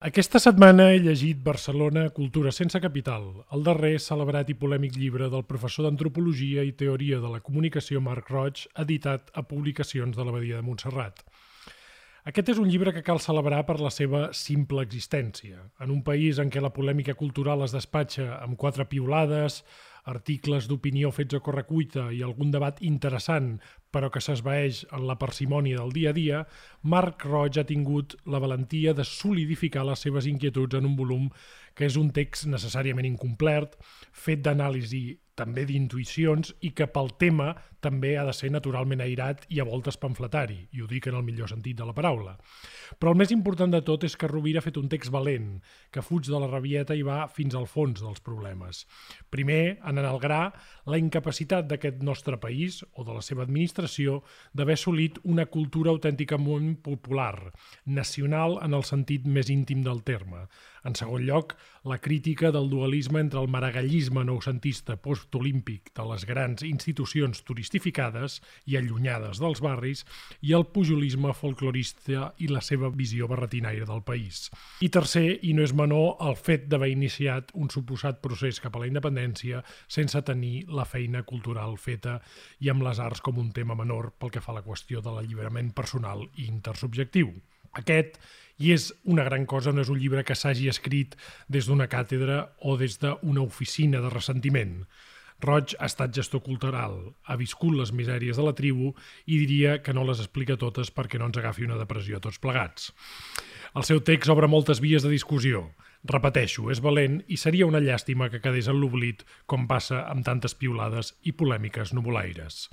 Aquesta setmana he llegit Barcelona, Cultura sense capital, el darrer celebrat i polèmic llibre del professor d'Antropologia i Teoria de la Comunicació Marc Roig, editat a Publicacions de l'Abadia de Montserrat. Aquest és un llibre que cal celebrar per la seva simple existència. En un país en què la polèmica cultural es despatxa amb quatre piulades, articles d'opinió fets a correcuita i algun debat interessant però que s'esvaeix en la parsimònia del dia a dia, Marc Roig ha tingut la valentia de solidificar les seves inquietuds en un volum que és un text necessàriament incomplet, fet d'anàlisi també d'intuïcions i que pel tema també ha de ser naturalment airat i a voltes pamfletari, i ho dic en el millor sentit de la paraula. Però el més important de tot és que Rovira ha fet un text valent, que fuig de la rabieta i va fins al fons dels problemes. Primer, en al gra, la incapacitat d'aquest nostre país, o de la seva administració, d'haver assolit una cultura autènticament popular, nacional en el sentit més íntim del terme. En segon lloc, la crítica del dualisme entre el maragallisme noucentista postolímpic de les grans institucions turistificades i allunyades dels barris i el pujolisme folclorista i la seva visió barretinaire del país. I tercer, i no és menor, el fet d'haver iniciat un suposat procés cap a la independència sense tenir la feina cultural feta i amb les arts com un tema menor pel que fa a la qüestió de l'alliberament personal i intersubjectiu. Aquest i és una gran cosa, no és un llibre que s'hagi escrit des d'una càtedra o des d'una oficina de ressentiment. Roig ha estat gestor cultural, ha viscut les misèries de la tribu i diria que no les explica totes perquè no ens agafi una depressió a tots plegats. El seu text obre moltes vies de discussió. Repeteixo, és valent i seria una llàstima que quedés en l'oblit com passa amb tantes piulades i polèmiques nubolaires.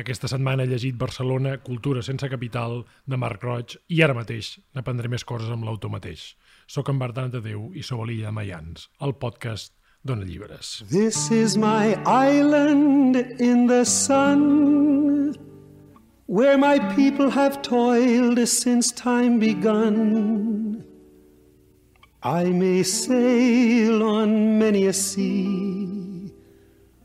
Aquesta setmana he llegit Barcelona, Cultura sense capital, de Marc Roig, i ara mateix n'aprendré més coses amb l'autor mateix. Soc en Bertran de Déu i sou a l'illa de Mayans, el podcast Dona Llibres. This is my island in the sun Where my people have toiled since time begun I may sail on many a sea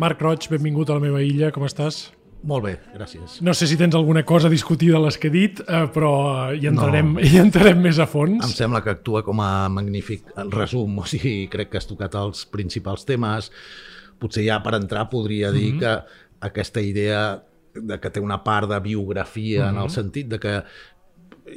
Marc Roig, benvingut a la meva illa, com estàs? Molt bé, gràcies. No sé si tens alguna cosa a discutir de les que he dit, eh, però hi entrarem, no. hi entrarem més a fons. Em sembla que actua com a magnífic resum, o sigui, crec que has tocat els principals temes. Potser ja per entrar podria dir mm -hmm. que aquesta idea de que té una part de biografia mm -hmm. en el mhm. sentit de que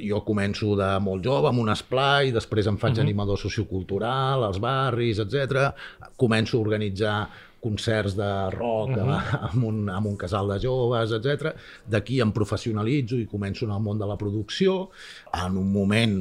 jo començo de molt jove amb un esplai, després em faig uh mhm. -huh. animador sociocultural als barris, etc. Començo a organitzar concerts de rock uh -huh. amb, un, amb un casal de joves, etc. D'aquí em professionalitzo i començo en el món de la producció. En un moment,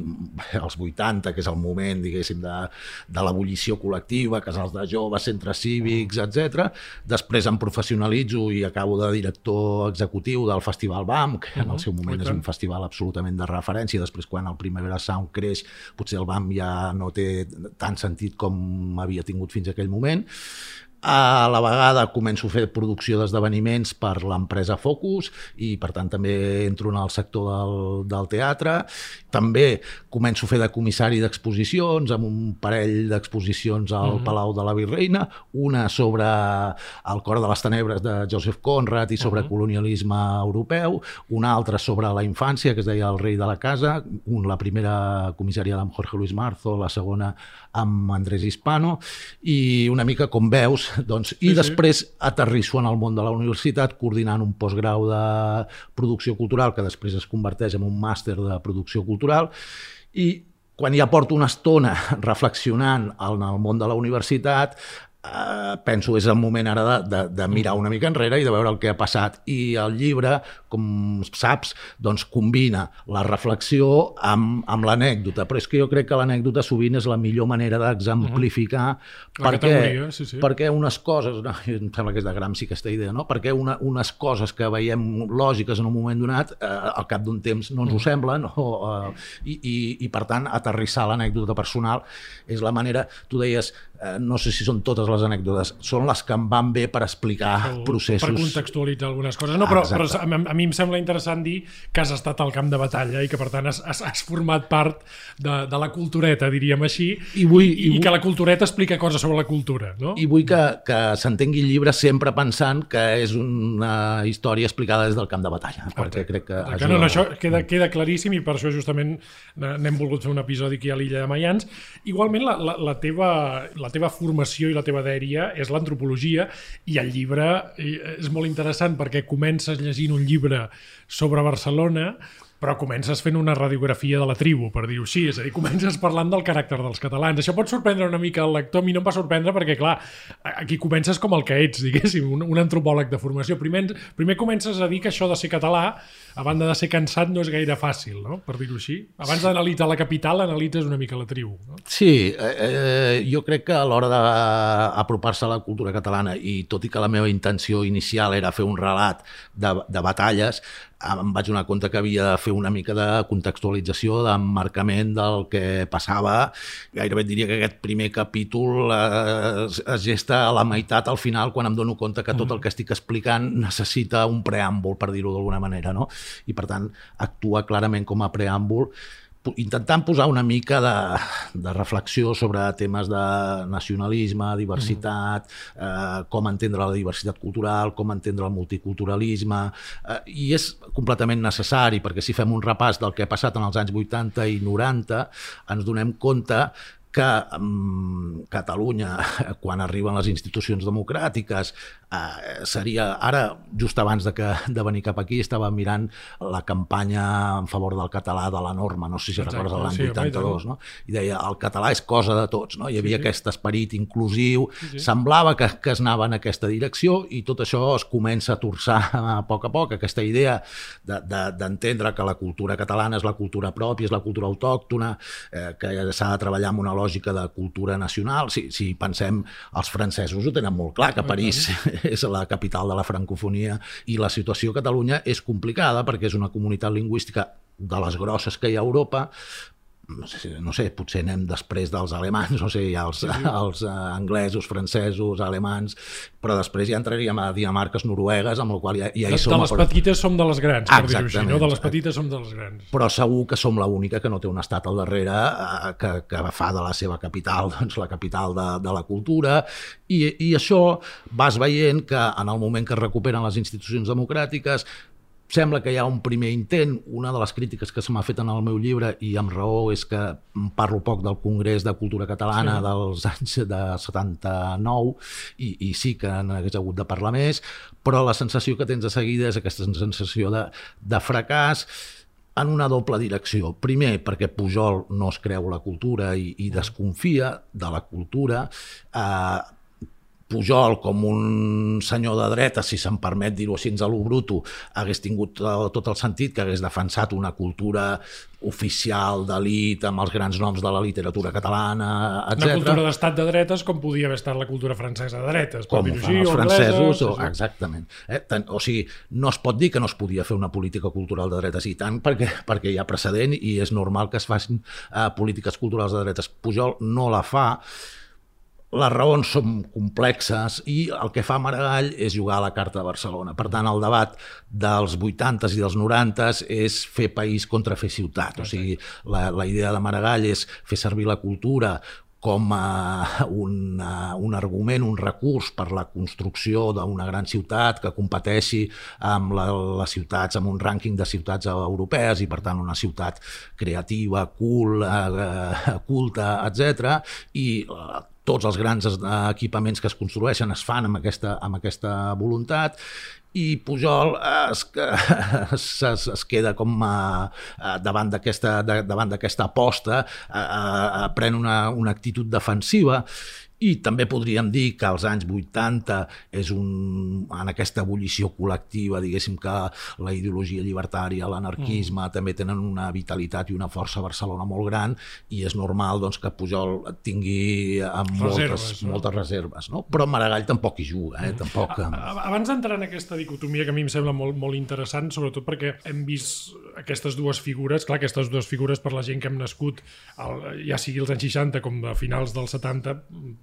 als 80, que és el moment, diguéssim, de, de l'ebullició col·lectiva, casals de joves, centres cívics, etc. Després em professionalitzo i acabo de director executiu del Festival BAM, que en el seu moment és un festival absolutament de referència. Després, quan el Primavera Sound creix, potser el BAM ja no té tant sentit com havia tingut fins aquell moment a la vegada començo a fer producció d'esdeveniments per l'empresa Focus i per tant també entro en el sector del, del teatre. També començo a fer de comissari d'exposicions amb un parell d'exposicions al mhm. -huh. Palau de la Virreina, una sobre el cor de les tenebres de Joseph Conrad i sobre mhm. -huh. colonialisme europeu, una altra sobre la infància que es deia El rei de la casa, un, la primera comissària amb Jorge Luis Marzo, la segona amb Andrés Hispano i una mica com veus doncs, I sí, després sí. aterrisso en el món de la universitat coordinant un postgrau de producció cultural que després es converteix en un màster de producció cultural i quan ja porto una estona reflexionant en el món de la universitat eh, penso és el moment ara de, de, de mirar una mica enrere i de veure el que ha passat. I el llibre, com saps, doncs combina la reflexió amb, amb l'anècdota, però és que jo crec que l'anècdota sovint és la millor manera d'exemplificar uh -huh. perquè, sí, sí. perquè unes coses, no, em sembla que és de Gramsci aquesta idea, no? perquè una, unes coses que veiem lògiques en un moment donat, eh, al cap d'un temps no ens ho semblen, o, eh, i, i, i per tant aterrissar l'anècdota personal és la manera, tu deies, eh, no sé si són totes les anècdotes, són les que em van bé per explicar Segur, processos... Per contextualitzar algunes coses. No, però, però a, a mi em sembla interessant dir que has estat al camp de batalla i que per tant has, has, has format part de, de la cultureta, diríem així, I, vull, i, i que la cultureta explica coses sobre la cultura. No? I vull que, que s'entengui el llibre sempre pensant que és una història explicada des del camp de batalla, ah, perquè crec que... que no, no, això queda, queda claríssim i per això justament n'hem volgut fer un episodi aquí a l'illa de Mayans. Igualment, la, la, la, teva, la teva formació i la teva dèria és l'antropologia i el llibre eh, és molt interessant perquè comences llegint un llibre sobre Barcelona però comences fent una radiografia de la tribu, per dir-ho així, és a dir, comences parlant del caràcter dels catalans. Això pot sorprendre una mica el lector, a mi no em va sorprendre perquè, clar, aquí comences com el que ets, diguéssim, un, un antropòleg de formació. Primer, primer comences a dir que això de ser català, a banda de ser cansat, no és gaire fàcil, no? per dir-ho així. Abans d'analitzar la capital, analitzes una mica la tribu. No? Sí, eh, eh, jo crec que a l'hora d'apropar-se a la cultura catalana, i tot i que la meva intenció inicial era fer un relat de, de batalles, em vaig donar compte que havia de fer una mica de contextualització, d'emmarcament del que passava. Gairebé diria que aquest primer capítol eh, es gesta a la meitat al final quan em dono compte que tot el que estic explicant necessita un preàmbul, per dir-ho d'alguna manera, no? I per tant actua clarament com a preàmbul intentant posar una mica de, de reflexió sobre temes de nacionalisme, diversitat, eh, com entendre la diversitat cultural, com entendre el multiculturalisme, eh, i és completament necessari, perquè si fem un repàs del que ha passat en els anys 80 i 90, ens donem compte que um, Catalunya, quan arriben les institucions democràtiques, eh, seria... Ara, just abans de, que, de venir cap aquí, estava mirant la campanya en favor del català de la norma, no sé si Exacte, recordes l'any sí, 82, no? i deia el català és cosa de tots, no? hi havia sí, sí. aquest esperit inclusiu, sí, sí. semblava que, que es anava en aquesta direcció i tot això es comença a torçar a poc a poc, aquesta idea d'entendre de, de, que la cultura catalana és la cultura pròpia, és la cultura autòctona, eh, que s'ha de treballar amb una lògica de cultura nacional. Si, si pensem, els francesos ho tenen molt clar, que París és la capital de la francofonia i la situació a Catalunya és complicada perquè és una comunitat lingüística de les grosses que hi ha a Europa, no sé, no sé, potser anem després dels alemans, no sé, hi ha els, sí, sí. els uh, anglesos, francesos, alemans, però després ja entraríem a Dinamarques, Noruegues, amb el qual ja, ja hi de, som. De les però... petites som de les grans, per dir-ho així, no? De les petites som de les grans. Però segur que som l'única que no té un estat al darrere uh, que, que fa de la seva capital doncs, la capital de, de la cultura, i, i això vas veient que en el moment que es recuperen les institucions democràtiques Sembla que hi ha un primer intent. Una de les crítiques que se m'ha fet en el meu llibre, i amb raó, és que parlo poc del Congrés de Cultura Catalana sí. dels anys de 79, i, i sí que n'hagués hagut de parlar més, però la sensació que tens de seguida és aquesta sensació de, de fracàs, en una doble direcció. Primer, perquè Pujol no es creu la cultura i, i desconfia de la cultura, eh, Pujol, com un senyor de dreta, si se'n permet dir-ho així a lo bruto, hagués tingut tot el sentit que hagués defensat una cultura oficial d'elit amb els grans noms de la literatura catalana, etc. Una cultura d'estat de dretes com podia haver estat la cultura francesa de dretes. Com ho fan els francesos, o, exactament. Eh? Tant, o sigui, no es pot dir que no es podia fer una política cultural de dretes i tant perquè, perquè hi ha precedent i és normal que es facin eh, polítiques culturals de dretes. Pujol no la fa, les raons són complexes i el que fa Maragall és jugar a la carta de Barcelona. Per tant, el debat dels 80s i dels 90s és fer país contra fer ciutat. O sigui, la, la idea de Maragall és fer servir la cultura com a un, a un argument, un recurs per la construcció d'una gran ciutat que competeixi amb la, les ciutats, amb un rànquing de ciutats europees i, per tant, una ciutat creativa, cool, eh, culta, etc. I eh, tots els grans equipaments que es construeixen es fan amb aquesta, amb aquesta voluntat i Pujol es, es, es, es queda com a, a, davant d'aquesta davant d'aquesta aposta, a, a, a, pren una, una actitud defensiva I també podríem dir que als anys 80 és un, en aquesta ebullició col·lectiva, diguéssim que la ideologia llibertària, l'anarquisme, mm. també tenen una vitalitat i una força a Barcelona molt gran i és normal doncs, que Pujol tingui amb reserves, moltes, no? moltes reserves. No? Però Maragall tampoc hi juga. Eh? Tampoc... Abans d'entrar en aquesta dicotomia que a mi em sembla molt, molt interessant, sobretot perquè hem vist aquestes dues figures, clar, aquestes dues figures per la gent que hem nascut, el, ja sigui els anys 60 com a finals dels 70,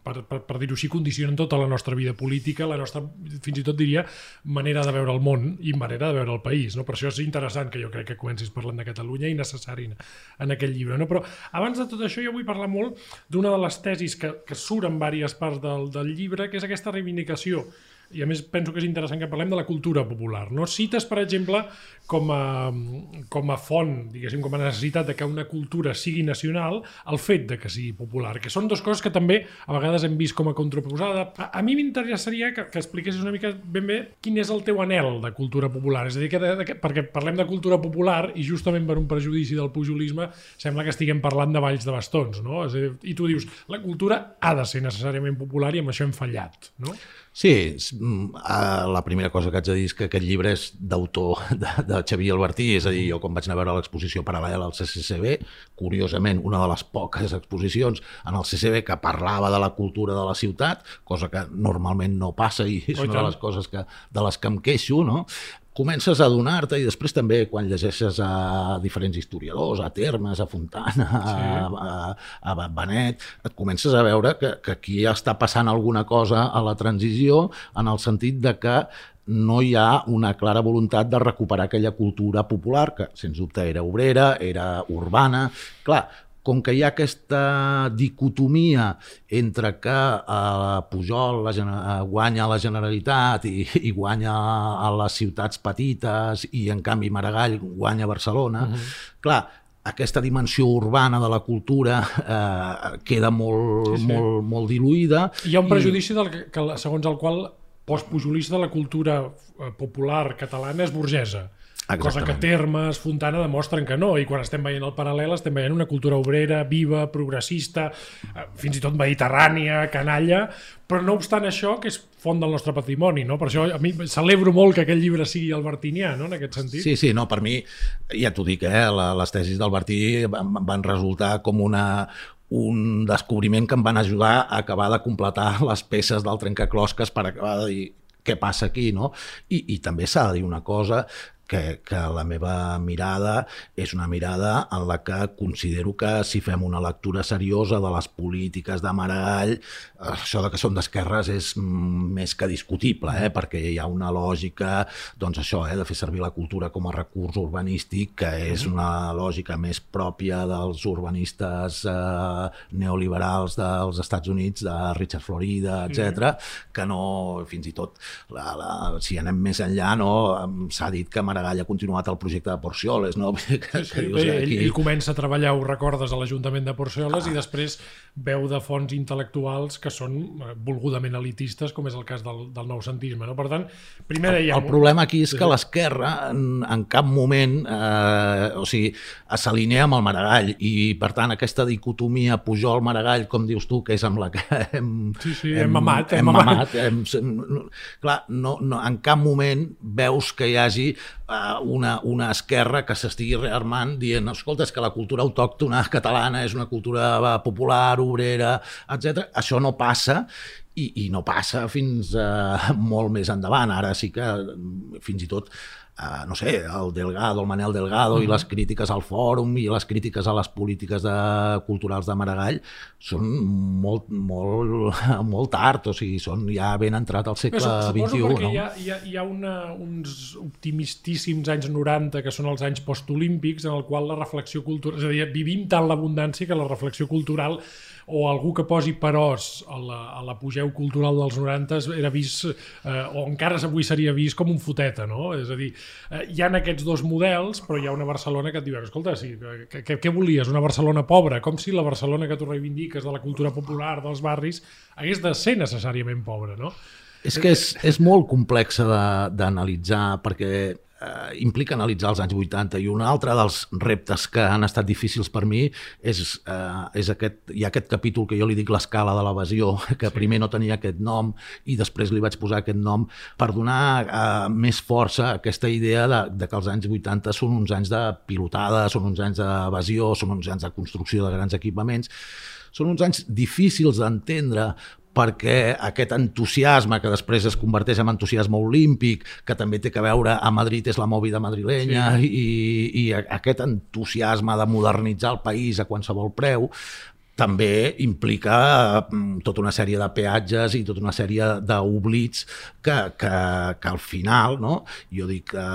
per, per, per dir-ho així, condicionen tota la nostra vida política, la nostra, fins i tot diria, manera de veure el món i manera de veure el país. No? Per això és interessant que jo crec que comencis parlant de Catalunya i necessari en aquest llibre. No? Però abans de tot això jo vull parlar molt d'una de les tesis que, que surt en diverses parts del, del llibre, que és aquesta reivindicació i a més penso que és interessant que parlem de la cultura popular. No cites, per exemple, com a, com a font, diguéssim, com a necessitat de que una cultura sigui nacional, el fet de que sigui popular, que són dues coses que també a vegades hem vist com a contraposada. A, a mi m'interessaria que, que expliquessis una mica ben bé quin és el teu anel de cultura popular. És a dir, que de, de, perquè parlem de cultura popular i justament per un prejudici del pujolisme sembla que estiguem parlant de valls de bastons, no? És a dir, I tu dius, la cultura ha de ser necessàriament popular i amb això hem fallat, no? Sí, mm, la primera cosa que haig de dir és que aquest llibre és d'autor de, de Xavier Albertí, és a dir, jo quan vaig anar a veure l'exposició paral·lela al CCCB, curiosament, una de les poques exposicions en el CCCB que parlava de la cultura de la ciutat, cosa que normalment no passa i és una de les coses que, de les que em queixo, no? Comences a adonar-te i després també quan llegeixes a diferents historiadors, a Termes, a Fontana, sí. a, a, a Benet, et comences a veure que, que aquí ja està passant alguna cosa a la transició en el sentit de que no hi ha una clara voluntat de recuperar aquella cultura popular que, sens dubte, era obrera, era urbana. Clar, com que hi ha aquesta dicotomia entre que eh, Pujol la, eh, guanya la Generalitat i, i guanya a les ciutats petites i en canvi Maragall guanya Barcelona, uh -huh. clar, aquesta dimensió urbana de la cultura eh, queda molt, sí, sí. molt, molt diluïda. Hi ha un prejudici i... del que, que, segons el qual postpujolista la cultura eh, popular catalana és burgesa. Exactament. Cosa que Termes, Fontana demostren que no, i quan estem veient el paral·lel estem veient una cultura obrera, viva, progressista, eh, fins i tot mediterrània, canalla, però no obstant això, que és font del nostre patrimoni, no? Per això a mi celebro molt que aquest llibre sigui albertinià, no?, en aquest sentit. Sí, sí, no, per mi, ja t'ho dic, eh, les tesis d'Albertí van resultar com una, un descobriment que em van ajudar a acabar de completar les peces del trencaclosques per acabar de dir què passa aquí, no? I, i també s'ha de dir una cosa que, que la meva mirada és una mirada en la que considero que si fem una lectura seriosa de les polítiques de Maragall, això de que són d'esquerres és més que discutible, eh? perquè hi ha una lògica doncs això, eh? de fer servir la cultura com a recurs urbanístic, que és una lògica més pròpia dels urbanistes eh, neoliberals dels Estats Units, de Richard Florida, etc, que no, fins i tot, la, la, si anem més enllà, no, s'ha dit que Maragall Maragall ha continuat el projecte de Porcioles, no? Que, sí, sí, que dius, bé, aquí... ell, ell comença a treballar, ho recordes, a l'Ajuntament de Porcioles ah. i després veu de fonts intel·lectuals que són eh, volgudament elitistes, com és el cas del, del noucentisme. No? Per tant, primer dèiem... El, el problema aquí és que l'esquerra en, en cap moment eh, o sigui, s'alinea amb el Maragall i, per tant, aquesta dicotomia Pujol-Maragall, com dius tu, que és amb la que hem... Sí, sí, hem, hem mamat. Hem, hem mamat. Hem, hem, clar, no, no, en cap moment veus que hi hagi una, una esquerra que s'estigui rearmant dient, escolta, és que la cultura autòctona catalana és una cultura popular, obrera, etc. Això no passa i, i no passa fins uh, molt més endavant. Ara sí que fins i tot uh, no sé, el Delgado, el Manel Delgado mm i les crítiques al fòrum i les crítiques a les polítiques de, culturals de Maragall són molt, molt, molt tard, o sigui, són ja ben entrat al segle XXI. Perquè no? hi ha, hi ha, hi ha una, uns optimistíssims anys 90 que són els anys postolímpics en el qual la reflexió cultural, és a dir, vivim tant l'abundància que la reflexió cultural o algú que posi peròs a l'apogeu cultural dels 90 era vist, eh, o encara avui seria vist com un foteta, no? És a dir, eh, hi han aquests dos models, però hi ha una Barcelona que et diu, escolta, sí, què volies? Una Barcelona pobra? Com si la Barcelona que tu reivindiques de la cultura popular, dels barris, hagués de ser necessàriament pobra, no? És que és, és molt complexa d'analitzar perquè eh, implica analitzar els anys 80 i un altre dels reptes que han estat difícils per mi és, eh, és aquest, hi ha aquest capítol que jo li dic l'escala de l'evasió, que sí. primer no tenia aquest nom i després li vaig posar aquest nom per donar eh, més força a aquesta idea de, de que els anys 80 són uns anys de pilotada, són uns anys d'evasió, són uns anys de construcció de grans equipaments, són uns anys difícils d'entendre perquè aquest entusiasme que després es converteix en entusiasme olímpic, que també té que veure a Madrid és la mòvida madrilenya sí. i, i aquest entusiasme de modernitzar el país a qualsevol preu, també implica mm, tota una sèrie de peatges i tota una sèrie d'oblits que, que, que al final, no? jo dic que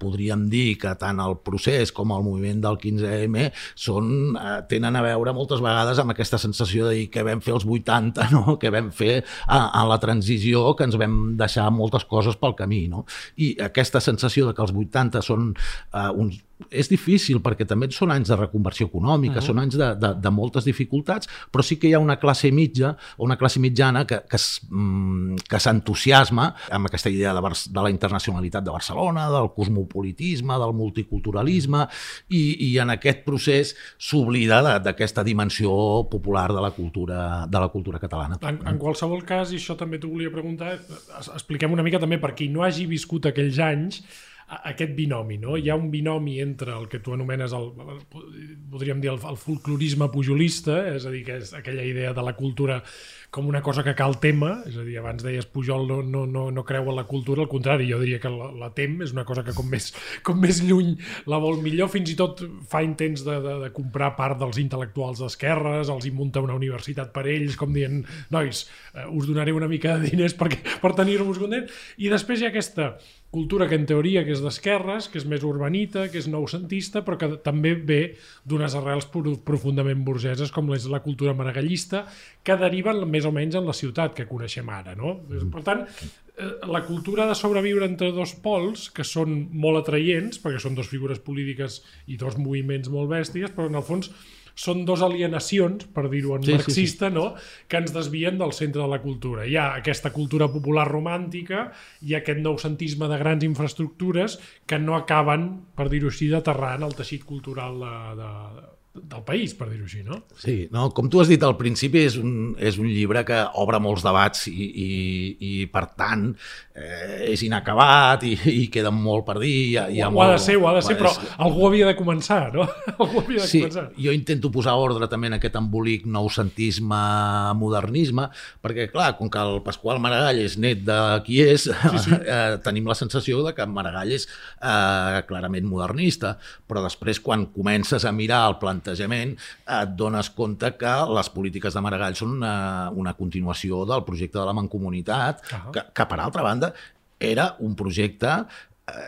podríem dir que tant el procés com el moviment del 15M són, eh, tenen a veure moltes vegades amb aquesta sensació de dir que vam fer els 80, no? que vam fer a, a la transició, que ens vam deixar moltes coses pel camí. No? I aquesta sensació de que els 80 són eh, uns és difícil perquè també són anys de reconversió econòmica, uh -huh. són anys de, de, de moltes dificultats, però sí que hi ha una classe mitja o una classe mitjana que, que, mm, que s'entusiasma amb aquesta idea de, de la internacionalitat de Barcelona, del cosmopolitisme, del multiculturalisme, i, i en aquest procés s'oblida d'aquesta dimensió popular de la cultura, de la cultura catalana. En, en qualsevol cas, i això també t'ho volia preguntar, expliquem una mica també per qui no hagi viscut aquells anys, aquest binomi, no? Hi ha un binomi entre el que tu anomenes el, podríem dir el, el folclorisme pujolista, és a dir, que és aquella idea de la cultura com una cosa que cal tema, és a dir, abans deies Pujol no, no, no, no creu en la cultura, al contrari, jo diria que la, la tem és una cosa que com més, com més lluny la vol millor, fins i tot fa intents de, de, de comprar part dels intel·lectuals d'esquerres, els hi munta una universitat per ells, com dient, nois, eh, us donaré una mica de diners perquè, per tenir-vos content, i després hi ha aquesta cultura que en teoria que és d'esquerres, que és més urbanita, que és noucentista, però que també ve d'unes arrels profundament burgeses com és la cultura maragallista, que deriven més o menys en la ciutat que coneixem ara. No? Mm. Per tant, eh, la cultura de sobreviure entre dos pols, que són molt atraients, perquè són dues figures polítiques i dos moviments molt bèsties, però en el fons són dos alienacions, per dir-ho en sí, marxista, sí, sí. no? que ens desvien del centre de la cultura. Hi ha aquesta cultura popular romàntica i aquest noucentisme de grans infraestructures que no acaben, per dir-ho així, d'aterrar en el teixit cultural de, de, del país, per dir-ho així, no? Sí, no, com tu has dit al principi, és un, és un llibre que obre molts debats i, i, i per tant, eh, és inacabat i, i queda molt per dir. Hi ha, hi ha ho, molt, ha de ser, ho ha de ser, però algú havia de començar, no? algú havia de sí, començar. jo intento posar ordre també en aquest embolic noucentisme, modernisme, perquè, clar, com que el Pasqual Maragall és net de qui és, sí, sí. eh, tenim la sensació de que Maragall és eh, clarament modernista, però després quan comences a mirar el plan plantejament et dones compte que les polítiques de Maragall són una, una continuació del projecte de la Mancomunitat, uh -huh. que, que per altra banda era un projecte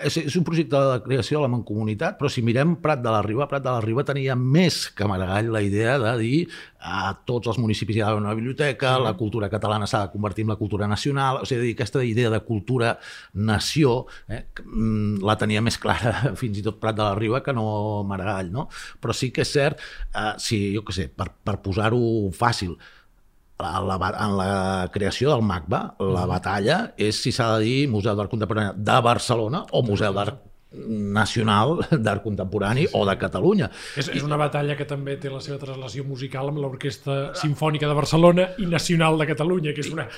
és, és un projecte de creació de la Mancomunitat, però si mirem Prat de la Riba, Prat de la Riba tenia més que Maragall la idea de dir a tots els municipis hi ha una biblioteca, la cultura catalana s'ha de convertir en la cultura nacional, o sigui, aquesta idea de cultura-nació eh, mm, la tenia més clara fins i tot Prat de la Riba que no Maragall, no? Però sí que és cert, eh, si, jo què sé, per, per posar-ho fàcil, en la, en la creació del MACBA, la batalla és si s'ha de dir Museu d'Art Contemporani de Barcelona o Museu d'Art nacional d'art contemporani sí. o de Catalunya. És, és una batalla que també té la seva translació musical amb l'Orquestra Simfònica de Barcelona i Nacional de Catalunya, que és una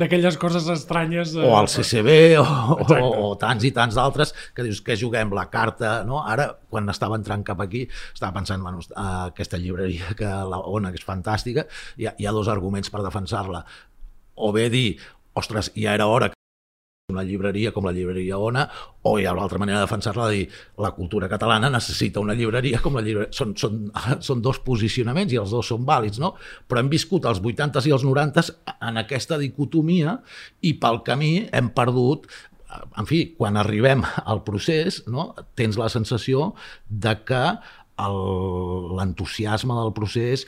d'aquelles coses estranyes. De... O el CCB o, o, o tants i tants d'altres que dius que juguem la carta, no? Ara, quan estava entrant cap aquí, estava pensant, bueno, aquesta llibreria que la Ona, que és fantàstica, hi ha, hi ha dos arguments per defensar-la. O bé dir, ostres, ja era hora una llibreria com la llibreria Ona, o hi ha una altra manera de defensar-la de dir la cultura catalana necessita una llibreria com la llibreria... Són, són, són dos posicionaments i els dos són vàlids, no? Però hem viscut els 80s i els 90s en aquesta dicotomia i pel camí hem perdut en fi, quan arribem al procés, no, tens la sensació de que l'entusiasme del procés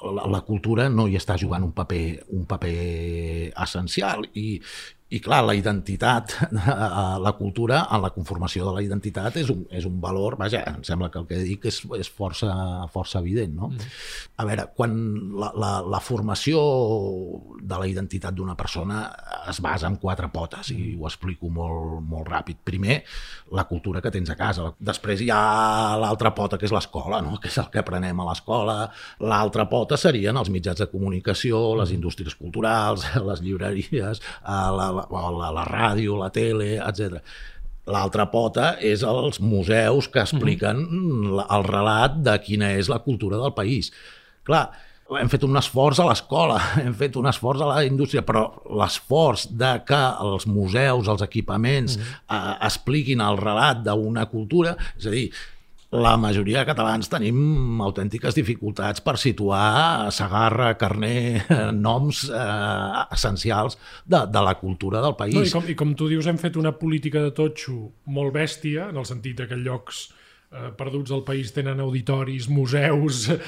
la, la cultura no hi està jugant un paper, un paper essencial i, i clar, la identitat, la cultura, en la conformació de la identitat és un, és un valor, vaja, em sembla que el que dic és, és força, força evident. No? Mm. A veure, quan la, la, la formació de la identitat d'una persona es basa en quatre potes, i ho explico molt, molt ràpid. Primer, la cultura que tens a casa. Després hi ha l'altra pota, que és l'escola, no? que és el que aprenem a l'escola. L'altra pota serien els mitjans de comunicació, les indústries culturals, les llibreries, la, la, la, la ràdio, la tele, etc. L'altra pota és els museus que expliquen mm -hmm. el relat de quina és la cultura del país. Clar, hem fet un esforç a l'escola, hem fet un esforç a la indústria, però l'esforç de que els museus, els equipaments, mm -hmm. eh, expliquin el relat d'una cultura, és a dir, la majoria de catalans tenim autèntiques dificultats per situar Sagarra, Carner, noms eh, essencials de, de la cultura del país. No, i, com, I com tu dius, hem fet una política de totxo molt bèstia, en el sentit que llocs eh, perduts del país tenen auditoris, museus eh,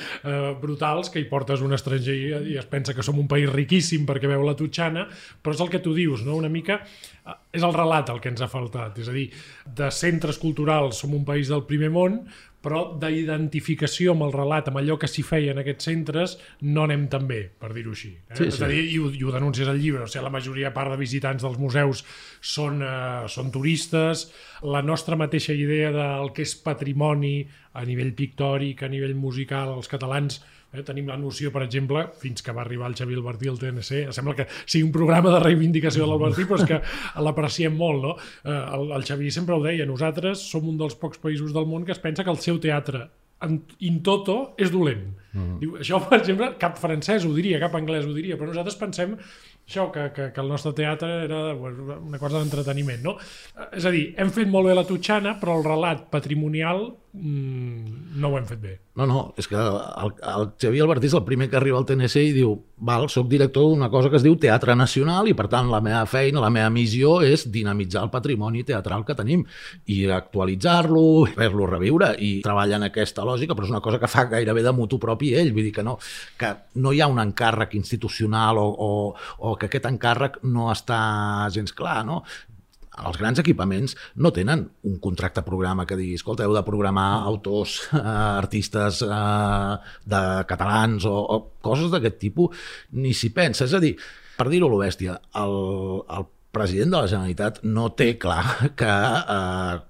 brutals, que hi portes un estranger i es pensa que som un país riquíssim perquè veu la Tutxana, però és el que tu dius, no? una mica eh, és el relat el que ens ha faltat, és a dir, de centres culturals som un país del primer món, però d'identificació amb el relat, amb allò que s'hi feia en aquests centres, no anem tan bé, per dir-ho així. Eh? Sí, sí. És a dir, i ho, i ho denuncies al llibre, o sigui, la majoria part de visitants dels museus són, eh, són turistes, la nostra mateixa idea del que és patrimoni a nivell pictòric, a nivell musical, els catalans Eh, tenim la noció, per exemple, fins que va arribar el Xavier Albertí al TNC, sembla que sigui un programa de reivindicació de l'Albertí, però és que l'apreciem molt, no? Eh, el, el Xavier sempre ho deia, nosaltres som un dels pocs països del món que es pensa que el seu teatre in toto és dolent. Mm -hmm. Diu, això, per exemple, cap francès ho diria, cap anglès ho diria, però nosaltres pensem això, que, que, que el nostre teatre era una cosa d'entreteniment, no? És a dir, hem fet molt bé la Tutxana, però el relat patrimonial no ho hem fet bé. No, no, és que el, el Xavier Albertí és el primer que arriba al TNC i diu val, soc director d'una cosa que es diu Teatre Nacional i per tant la meva feina, la meva missió és dinamitzar el patrimoni teatral que tenim i actualitzar-lo, fer-lo reviure i treballa en aquesta lògica, però és una cosa que fa gairebé de mutu propi ell, vull dir que no, que no hi ha un encàrrec institucional o, o, o que aquest encàrrec no està gens clar, no? Els grans equipaments no tenen un contracte programa que digui, escolta, heu de programar autors, eh, artistes eh, de catalans o, o coses d'aquest tipus, ni s'hi pensa. És a dir, per dir-ho a lo bèstia, el, el president de la Generalitat no té clar que eh,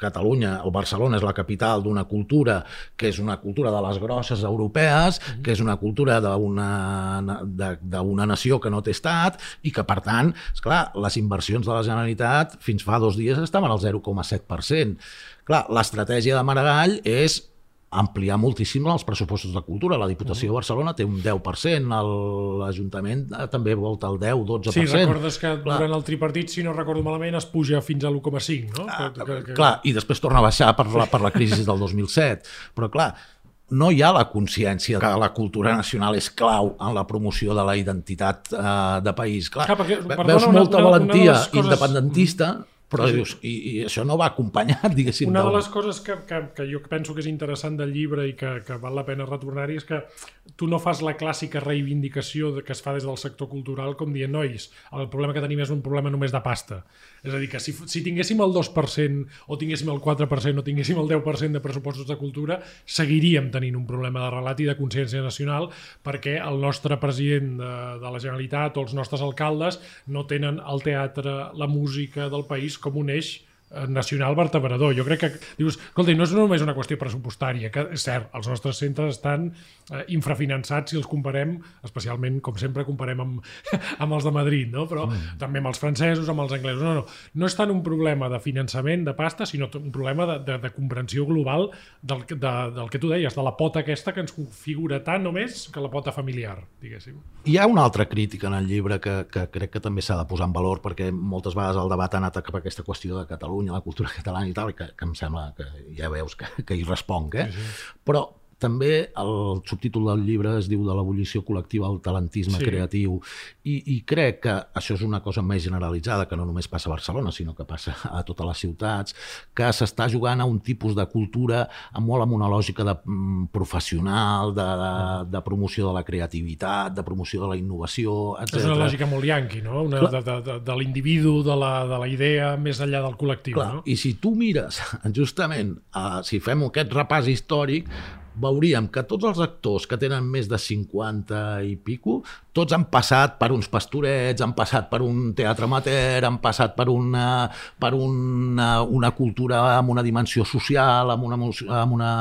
Catalunya o Barcelona és la capital d'una cultura que és una cultura de les grosses europees, mm -hmm. que és una cultura d'una nació que no té estat i que, per tant, és clar, les inversions de la Generalitat fins fa dos dies estaven al 0,7%. Clar, l'estratègia de Maragall és ampliar moltíssim els pressupostos de cultura. La Diputació de Barcelona té un 10%, l'Ajuntament eh, també volta el 10-12%. Sí, recordes que clar. durant el tripartit, si no recordo malament, es puja fins a l'1,5, no? Ah, que, que... Clar, i després torna a baixar per la, per la crisi del 2007. Però clar, no hi ha la consciència que la cultura nacional és clau en la promoció de la identitat eh, de país. Clar, clar perquè, perdona, veus molta una, valentia una coses... independentista però dius, i, i això no va acompanyat, diguéssim. Una de les coses que, que, que jo penso que és interessant del llibre i que, que val la pena retornar-hi és que tu no fas la clàssica reivindicació de, que es fa des del sector cultural com dient, nois, el problema que tenim és un problema només de pasta. És a dir, que si, si tinguéssim el 2% o tinguéssim el 4% o tinguéssim el 10% de pressupostos de cultura, seguiríem tenint un problema de relat i de consciència nacional perquè el nostre president de, de la Generalitat o els nostres alcaldes no tenen el teatre, la música del país com un eix nacional vertebrador. Jo crec que, dius, escolta, no és només una qüestió pressupostària, que és cert, els nostres centres estan eh, infrafinançats si els comparem, especialment, com sempre, comparem amb, amb els de Madrid, no? però mm. també amb els francesos, amb els anglesos. No, no, no és tant un problema de finançament, de pasta, sinó un problema de, de, de comprensió global del, de, del que tu deies, de la pota aquesta que ens configura tant només que la pota familiar, diguéssim. Hi ha una altra crítica en el llibre que, que crec que també s'ha de posar en valor, perquè moltes vegades el debat ha anat cap a aquesta qüestió de Catalunya Catalunya, la cultura catalana i tal, que, que em sembla que ja veus que, que hi responc, eh? Sí, sí. Però també el subtítol del llibre es diu de l'abolició col·lectiva al talentisme Sí. creatiu I, i crec que això és una cosa més generalitzada que no només passa a Barcelona sinó que passa a totes les ciutats que s'està jugant a un tipus de cultura molt amb una lògica de, mm, professional, de, de, de promoció de la creativitat, de promoció de la innovació, etc. És una lògica molt yanqui, no? Una, de, de, de, de l'individu, de, la, de la idea, més enllà del col·lectiu, Clar, no? I si tu mires, justament, uh, si fem aquest repàs històric, veuríem que tots els actors que tenen més de 50 i pico, tots han passat per uns pastorets, han passat per un teatre amateur, han passat per una, per una, una cultura amb una dimensió social, amb una, amb una,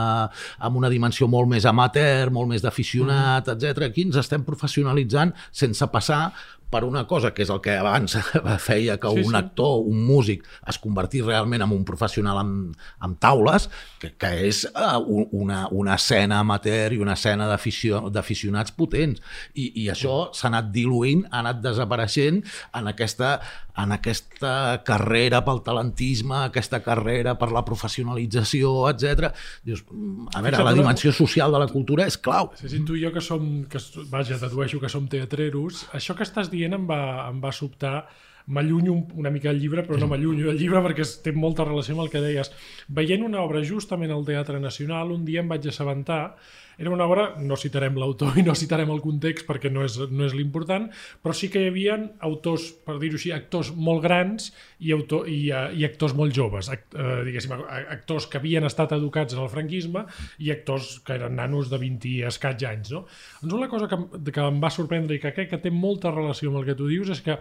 amb una dimensió molt més amateur, molt més d'aficionat, etc. Aquí ens estem professionalitzant sense passar per una cosa que és el que abans feia que Sí, un sí. actor, un músic, es convertís realment en un professional amb, amb taules, que, que és uh, una, una escena amateur i una escena d'aficio- d'aficionats potents. I, I això s'ha anat diluint, ha anat desapareixent en aquesta, en aquesta carrera pel talentisme, aquesta carrera per la professionalització, etc. Dius, mm, a veure, Fixa't, la dimensió social de la cultura és clau. Sí, sí, tu i jo que som, que, vaja, dedueixo que som teatreros, això que estàs dient em va, em va sobtar m'allunyo un- una mica del llibre, però no m'allunyo del llibre perquè té molta relació amb el que deies. Veient una obra justament al Teatre Nacional, un dia em vaig assabentar era una obra, no citarem l'autor i no citarem el context perquè no és, no és l'important, però sí que hi havia autors, per dir-ho així, actors molt grans i, autor, i, uh, i actors molt joves, act, uh, diguéssim, actors que havien estat educats en el franquisme i actors que eren nanos de 20 i escaig anys. No? Doncs una cosa que, que em va sorprendre i que crec que té molta relació amb el que tu dius és que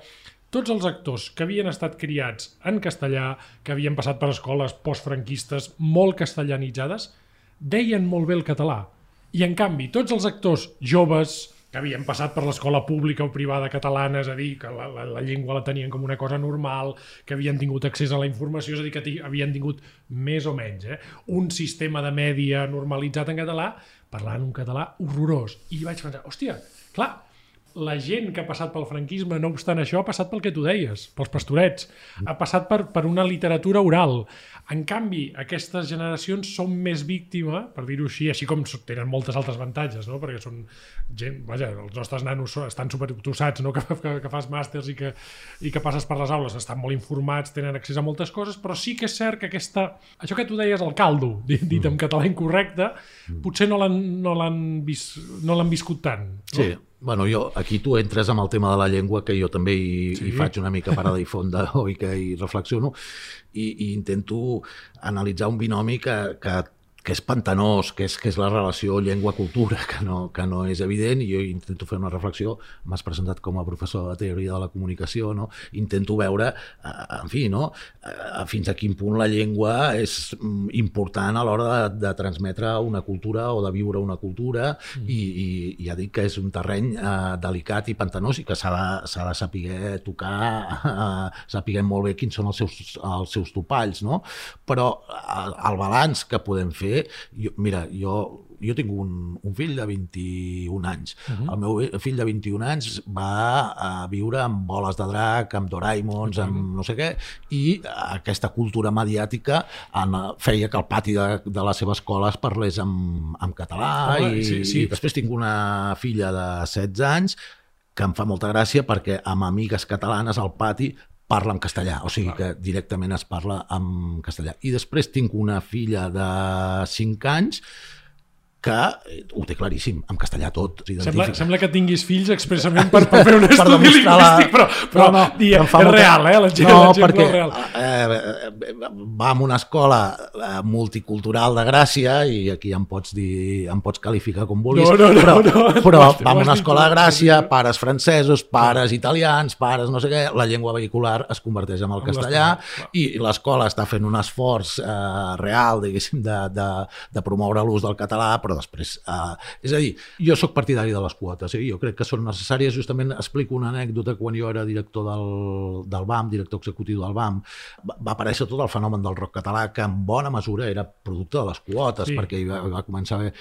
tots els actors que havien estat criats en castellà, que havien passat per escoles postfranquistes molt castellanitzades, deien molt bé el català. I en canvi, tots els actors joves que havien passat per l'escola pública o privada catalana, és a dir, que la, la, la llengua la tenien com una cosa normal, que havien tingut accés a la informació, és a dir, que havien tingut més o menys eh, un sistema de mèdia normalitzat en català, parlant un català horrorós. I vaig pensar, hòstia, clar, la gent que ha passat pel franquisme, no obstant això, ha passat pel que tu deies, pels pastorets, ha passat per, per una literatura oral. En canvi, aquestes generacions són més víctima, per dir-ho així, així com tenen moltes altres avantatges, no? perquè són gent, vaja, els nostres nanos estan superobtussats, no? que, que, que fas màsters i que, i que passes per les aules, estan molt informats, tenen accés a moltes coses, però sí que és cert que aquesta, això que tu deies, el caldo, dit, dit en català incorrecte, potser no l'han no l'han vis, no viscut tant. No? Sí, bueno, jo, aquí tu entres amb el tema de la llengua, que jo també hi, Sí. hi faig una mica parada i fonda o i que hi reflexiono, i, i intento analitzar un binomi que, que, que és pantanós, que és, que és la relació llengua-cultura, que, no, que no és evident, i jo intento fer una reflexió, m'has presentat com a professor de teoria de la comunicació, no? intento veure, eh, en fi, no? Eh, fins a quin punt la llengua és mm, important a l'hora de, de transmetre una cultura o de viure una cultura mm. i, i ja dic que és un terreny eh, delicat i pantanós i que s'ha de, de saber tocar, eh, sapiguem molt bé quins són els seus, els seus topalls, no? Però el balanç que podem fer, jo, mira, jo jo tinc un, un fill de 21 anys. Uh -huh. El meu fill de 21 anys va a viure amb boles de drac, amb Doraemons, uh -huh. amb no sé què, i aquesta cultura mediàtica en, feia que el pati de, de la seva escola es parlés en, en català. Home, i, sí, sí. I després tinc una filla de 16 anys que em fa molta gràcia perquè amb amigues catalanes al pati parla en castellà, o sigui que directament es parla en castellà. I després tinc una filla de 5 anys que eh, ho té claríssim, en castellà tot. Sembla, sembla que tinguis fills expressament per, per fer un Per estudi demostrar la- lingüístic, però, però No, no, no, dia, és real, eh? L'exemple No, perquè és real. eh, eh, va a una escola eh, multicultural de Gràcia i aquí em pots dir, em pots qualificar com vulguis, No, no, no, però, no, però no has dit- va a no una escola de no Gràcia, pares francesos, pares italians, pares no sé què, la llengua vehicular es converteix en el En castellà i l'escola està fent un esforç eh, real, diguéssim, de, de, de promoure l'ús del català, però després... Eh, és a dir, jo sóc partidari de les quotes, eh? jo crec que són necessàries, justament explico una anècdota quan jo era director del, del BAM, director executiu del BAM, va, va aparèixer tot el fenomen del rock català, que en bona mesura era producte de les quotes, Sí. perquè hi va, hi va començar a haver...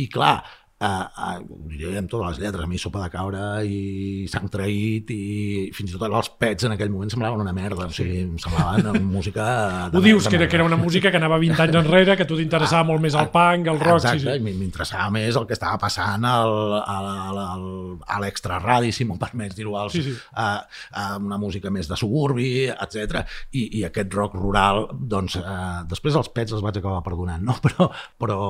I clar, uh, uh, ho diré amb totes les lletres, a mi Sopa de Cabra i Sang Traït i fins i tot els pets en aquell moment semblaven una merda, o sigui, em semblaven música... Ho dius, que era, que era una música que anava 20 anys enrere, que a tu t'interessava ah, molt més el punk, el rock... Exacte, sí, sí. m'interessava més el que estava passant al, al, al, a l'extraradi, si m'ho permets dir-ho, sí, sí. a, a una música més de suburbi, etc. I, i aquest rock rural, doncs, eh, després els pets els vaig acabar perdonant, no? però, però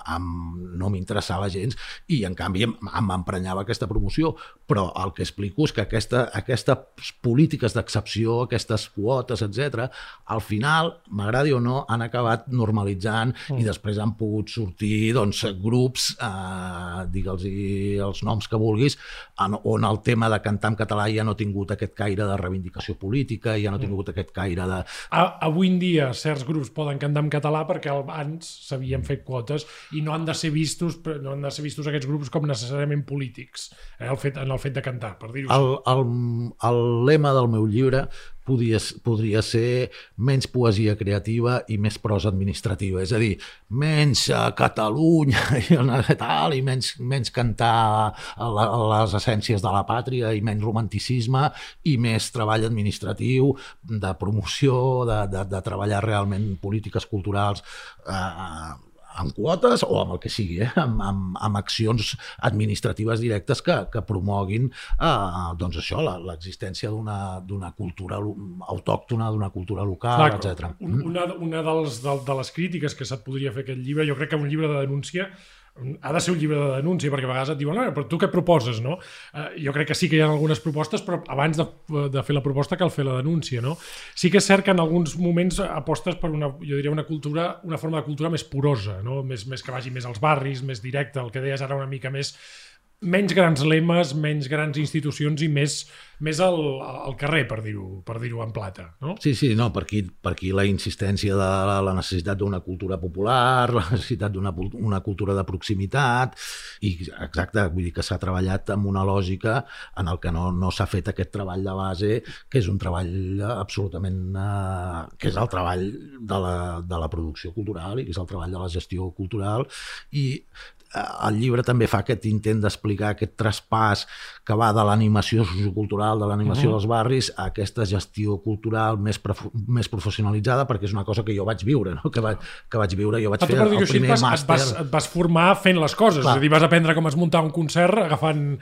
amb, no m'interessava gens i en canvi em, em emprenyava aquesta promoció, però el que explico és que aquesta, aquestes polítiques d'excepció, aquestes quotes, etc, al final, m'agradi o no, han acabat normalitzant mm. i després han pogut sortir doncs, grups, eh, digue'ls els noms que vulguis, en, on el tema de cantar en català ja no ha tingut aquest caire de reivindicació política, ja no ha mm. tingut aquest caire de... A, avui en dia certs grups poden cantar en català perquè abans s'havien fet quotes i no han de ser vistos no han de ser vistos aquests grups com necessàriament polítics eh, el fet, en el fet de cantar, per dir-ho el, el, el lema del meu llibre podria, podria ser menys poesia creativa i més prosa administrativa, és a dir, menys a Catalunya i tal, i menys, menys cantar les essències de la pàtria i menys romanticisme i més treball administratiu, de promoció, de, de, de treballar realment polítiques culturals eh, amb quotes o amb el que sigui, eh? amb, amb, amb accions administratives directes que, que promoguin eh, doncs això, l'existència d'una cultura autòctona, d'una cultura local, etc. Una, una dels, de, de les crítiques que se't podria fer aquest llibre, jo crec que un llibre de denúncia ha de ser un llibre de denúncia, perquè a vegades et diuen, però tu què proposes, no? Eh, jo crec que sí que hi ha algunes propostes, però abans de, de fer la proposta cal fer la denúncia, no? Sí que és cert que en alguns moments apostes per una, jo diria, una cultura, una forma de cultura més porosa, no? Més, més que vagi més als barris, més directa, el que deies ara una mica més menys grans lemes, menys grans institucions i més, més al, al carrer, per dir-ho per dir en plata. No? Sí, sí, no, per aquí, per aquí la insistència de la, la necessitat d'una cultura popular, la necessitat d'una una cultura de proximitat, i exacte, vull dir que s'ha treballat amb una lògica en el que no, no s'ha fet aquest treball de base, que és un treball absolutament... Eh, que és el treball de la, de la producció cultural i que és el treball de la gestió cultural, i el llibre també fa aquest intent d'explicar aquest traspàs que va de l'animació sociocultural, de l'animació uh -huh. dels barris, a aquesta gestió cultural més, més professionalitzada, perquè és una cosa que jo vaig viure, no? que, va, que vaig viure, jo vaig fer el així, primer et vas, màster... Et vas, et vas formar fent les coses, Clar. és a dir, vas aprendre com es muntar un concert agafant...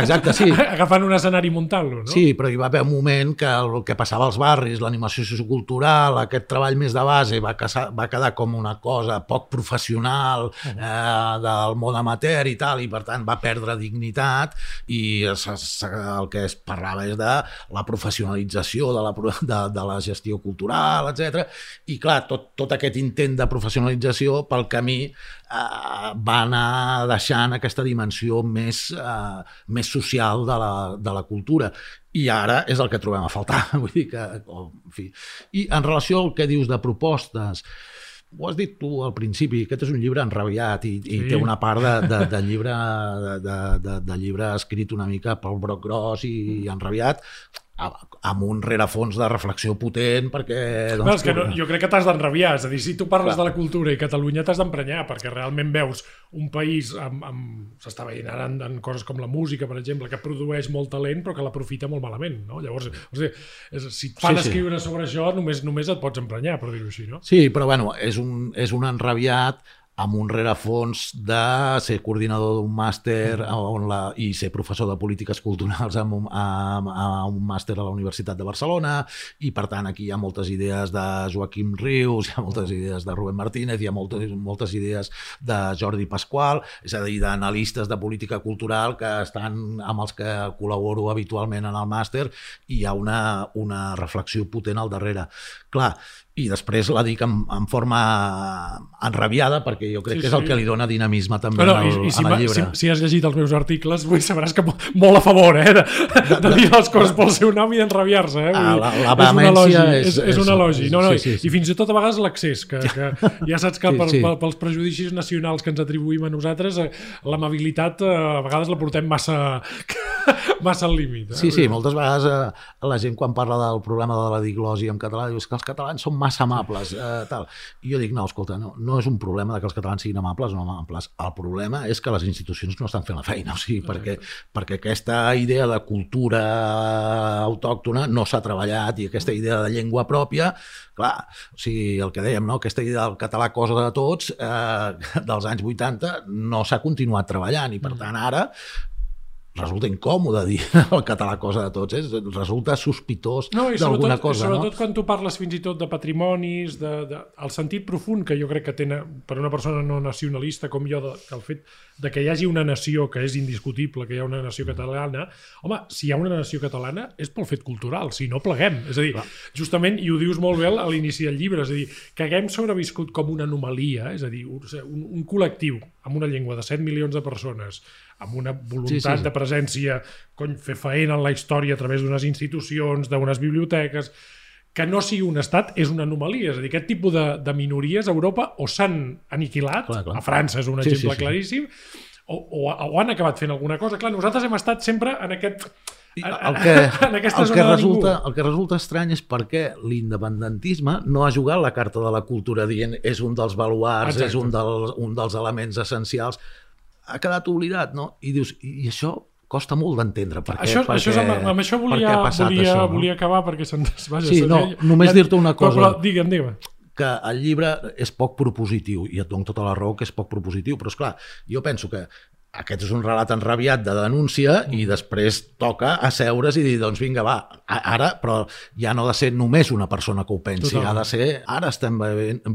Exacte, sí. agafant un escenari i muntant-lo, no? Sí, però hi va haver un moment que el que passava als barris, l'animació sociocultural, aquest treball més de base, va, casar, va quedar com una cosa poc professional, uh -huh. eh, de del món amateur i tal, i per tant va perdre dignitat i el que es parlava és de la professionalització de la, de, de la gestió cultural, etc. I clar, tot, tot aquest intent de professionalització pel camí eh, va anar deixant aquesta dimensió més, eh, més social de la, de la cultura i ara és el que trobem a faltar. Vull dir que, en fi. I en relació al que dius de propostes, ho has dit tu al principi, aquest és un llibre enrabiat i, sí. i té una part de, de, de, llibre, de, de, de llibre escrit una mica pel broc gros i, i enrabiat amb un rerefons de reflexió potent perquè... Doncs, no, és que no, jo crec que t'has d'enrabiar, és a dir, si tu parles Clar. de la cultura i Catalunya t'has d'emprenyar perquè realment veus un país amb... amb s'està veient ara en, en coses com la música, per exemple, que produeix molt talent però que l'aprofita molt malament, no? Llavors, o sigui, és, si et fan sí, escriure sí. sobre això només només et pots emprenyar, per dir-ho així, no? Sí, però bueno, és un, és un enrabiat amb un rerefons de ser coordinador d'un màster on la, i ser professor de polítiques culturals amb un, amb, amb un màster a la Universitat de Barcelona i per tant aquí hi ha moltes idees de Joaquim Rius, hi ha moltes idees de Rubén Martínez, hi ha moltes, moltes idees de Jordi Pasqual, és a dir, d'analistes de política cultural que estan amb els que col·laboro habitualment en el màster i hi ha una, una reflexió potent al darrere. Clar, i després la dic en, en forma enrabiada perquè jo crec sí, que és el que li dona dinamisme també no, al, i, i si llibre. Si, si has llegit els meus articles vull sabràs que molt a favor eh, de, de dir les coses pel seu nom i d'enrabiar-se eh? Ah, la, la és un elogi, és, és, és un elogi no, no, sí, sí, sí. i fins i tot a vegades l'accés que, que ja saps que sí, per, sí. pels prejudicis nacionals que ens atribuïm a nosaltres eh, l'amabilitat eh, a vegades la portem massa massa al límit. Eh? Sí, sí, moltes vegades eh, la gent quan parla del problema de la diglosi en català diu que els catalans són massa amables. Eh, tal. I jo dic, no, escolta, no, no és un problema de que els catalans siguin amables o no amables. El problema és que les institucions no estan fent la feina, o sigui, perquè, perquè aquesta idea de cultura autòctona no s'ha treballat i aquesta idea de llengua pròpia, clar, o sigui, el que dèiem, no? aquesta idea del català cosa de tots, eh, dels anys 80, no s'ha continuat treballant i per tant ara resulta incòmode dir el català cosa de tots, eh? resulta sospitós no, d'alguna cosa. Sobretot no? quan tu parles fins i tot de patrimonis, de, de, el sentit profund que jo crec que tenen per una persona no nacionalista com jo, de, el fet de que hi hagi una nació que és indiscutible, que hi ha una nació catalana, home, si hi ha una nació catalana és pel fet cultural, si no pleguem. És a dir, Clar. justament, i ho dius molt bé a l'inici del llibre, és a dir, que haguem sobreviscut com una anomalia, és a dir, un, un col·lectiu amb una llengua de 7 milions de persones, amb una voluntat sí, sí, sí. de presència, cony, fer feina en la història a través d'unes institucions, d'unes biblioteques, que no sigui un estat és una anomalia. És a dir, aquest tipus de, de minories a Europa o s'han aniquilat, clar, clar. a França és un sí, exemple sí, sí. claríssim, o, o, o han acabat fent alguna cosa. Clar, nosaltres hem estat sempre en aquest... El que, en el, que resulta, el que resulta estrany és perquè l'independentisme no ha jugat la carta de la cultura dient és un dels baluars, Exacte. és un, del, un dels elements essencials ha quedat oblidat, no? I dius, i això costa molt d'entendre per què, això, per això què, amb, amb això volia, volia, això, no? volia acabar perquè se'n... Vaja, sí, no, només dir-te una cosa. Però, però, digue'm, digue'm que el llibre és poc propositiu, i et dono tota la raó que és poc propositiu, però és clar, jo penso que aquest és un relat enrabiat de denúncia i després toca asseure's i dir, doncs vinga, va, ara, però ja no ha de ser només una persona que ho pensi, Total. ha de ser, ara estem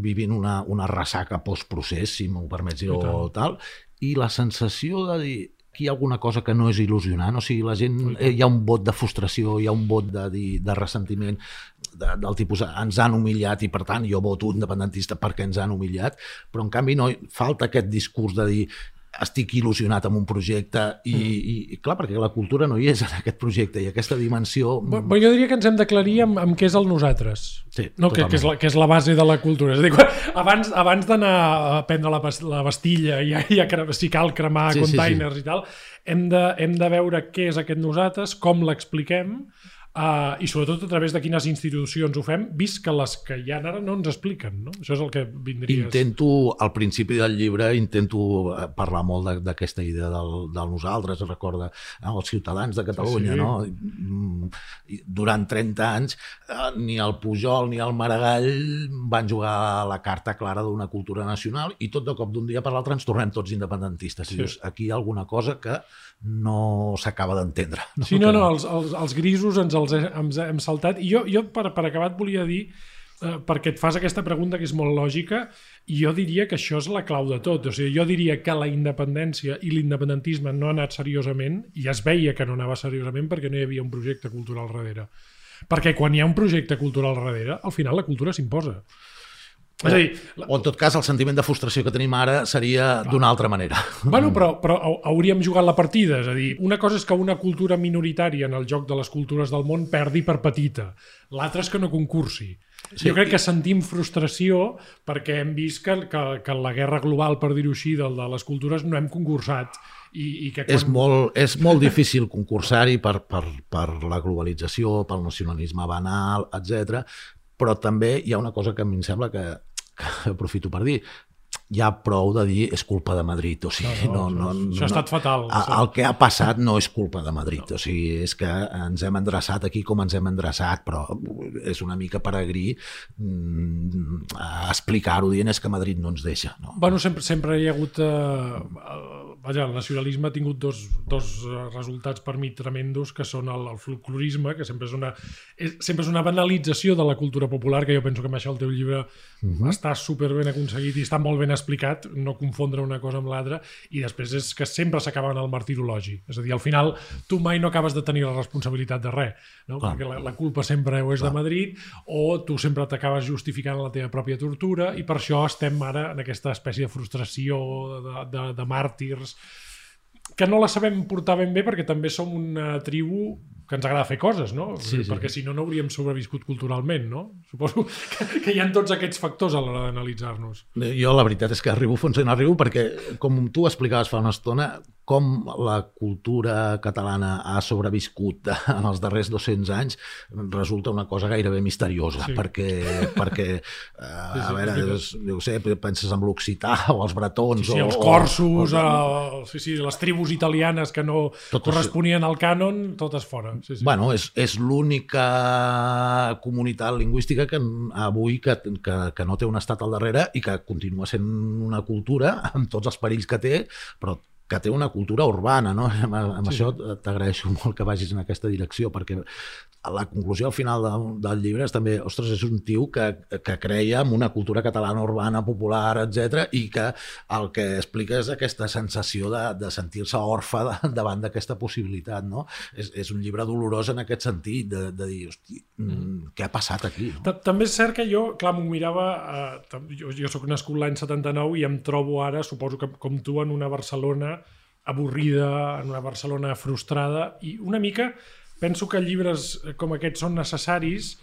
vivint una, una ressaca postprocés, si m'ho permets dir, o tal, i la sensació de dir que hi ha alguna cosa que no és il·lusionant, o sigui, la gent, eh, hi ha un vot de frustració, hi ha un vot de, de, de ressentiment de, del tipus ens han humillat i per tant jo voto independentista perquè ens han humillat, però en canvi no falta aquest discurs de dir estic il·lusionat amb un projecte i, mm. i, i clar, perquè la cultura no hi és en aquest projecte i aquesta dimensió... Però jo diria que ens hem d'aclarir amb, amb què és el nosaltres, sí, no? que, que, és la, que és la base de la cultura. És a dir, quan, abans, abans d'anar a prendre la, la Bastilla i, i a, si cal cremar sí, containers sí, sí. i tal, hem de, hem de veure què és aquest nosaltres, com l'expliquem, Uh, I sobretot a través de quines institucions ho fem, vist que les que hi ha ara no ens expliquen, no? Això és el que vindria... Intento, al principi del llibre, intento eh, parlar molt d'aquesta idea del, del nosaltres, recorda no? els ciutadans de Catalunya, sí, sí. no? Mm, durant 30 anys eh, ni el Pujol ni el Maragall van jugar la carta clara d'una cultura nacional i tot de cop d'un dia per l'altre ens tornem tots independentistes. Sí. I dius, aquí hi ha alguna cosa que no s'acaba d'entendre. No? Sí, no, no, els, els, els grisos ens els hem, hem saltat. I jo, jo per, per acabar et volia dir, eh, perquè et fas aquesta pregunta que és molt lògica, i jo diria que això és la clau de tot. O sigui, jo diria que la independència i l'independentisme no ha anat seriosament, i es veia que no anava seriosament perquè no hi havia un projecte cultural darrere. Perquè quan hi ha un projecte cultural darrere, al final la cultura s'imposa. O, és a dir, o en tot cas el sentiment de frustració que tenim ara seria d'una altra manera. Bueno, però, però hauríem jugat la partida, és a dir, una cosa és que una cultura minoritària en el joc de les cultures del món perdi per petita, l'altra és que no concursi. Sí. Jo crec que sentim frustració perquè hem vist que, que, que la guerra global, per dir-ho així, de, de les cultures no hem concursat. I, i que quan... és, molt, és molt difícil concursar-hi per, per, per la globalització, pel nacionalisme banal, etc. Però també hi ha una cosa que a mi em sembla que que aprofito per dir, hi ha prou de dir és culpa de Madrid, o sigui, no, no, no, no això ha estat fatal. A, el que ha passat no és culpa de Madrid, no. o sigui, és que ens hem endreçat aquí com ens hem endreçat, però és una mica peregrí mm, explicar-ho dient és que Madrid no ens deixa. No? Bueno, sempre, sempre hi ha hagut eh, vaja, el nacionalisme ha tingut dos, dos resultats per mi tremendos, que són el, el folclorisme, que sempre és, una, és, sempre és una banalització de la cultura popular, que jo penso que amb això el teu llibre uh mhm. -huh. està super ben aconseguit i està molt ben explicat, no confondre una cosa amb l'altra, i després és que sempre s'acaba en el martirologi. És a dir, al final tu mai no acabes de tenir la responsabilitat de res, no? Clar. perquè la, la culpa sempre o és Clar. de Madrid o tu sempre t'acabes justificant la teva pròpia tortura i per això estem ara en aquesta espècie de frustració de, de, de màrtirs que no la sabem portar ben bé perquè també som una tribu que ens agrada fer coses, no? Sí, sí. Perquè si no, no hauríem sobreviscut culturalment, no? Suposo que, que hi ha tots aquests factors a l'hora d'analitzar-nos. Jo la veritat és que arribo fins on arribo perquè, com tu explicaves fa una estona, com la cultura catalana ha sobreviscut en els darrers 200 anys resulta una cosa gairebé misteriosa, sí. perquè, perquè eh, sí, sí, a veure, és, jo sé, penses en l'occità o els bretons... Sí, sí o, els corsos, o, o, sí, sí, les tribus italianes que no tot corresponien al cànon, totes fora. Sí, sí. Bueno, és, és l'única comunitat lingüística que avui que, que, que no té un estat al darrere i que continua sent una cultura amb tots els perills que té, però que té una cultura urbana, no? Amb, amb sí. això t'agraeixo molt que vagis en aquesta direcció, perquè la conclusió al final de, del llibre és també, ostres, és un tio que, que creia en una cultura catalana urbana, popular, etc i que el que explica és aquesta sensació de, de sentir-se orfe de, davant d'aquesta possibilitat, no? És, és un llibre dolorós en aquest sentit, de, de dir, hosti, mm. mm. què ha passat aquí? No? També és cert que jo, clar, m'ho mirava, eh, jo, jo sóc nascut l'any 79 i em trobo ara, suposo que com tu, en una Barcelona avorrida, en una Barcelona frustrada, i una mica penso que llibres com aquests són necessaris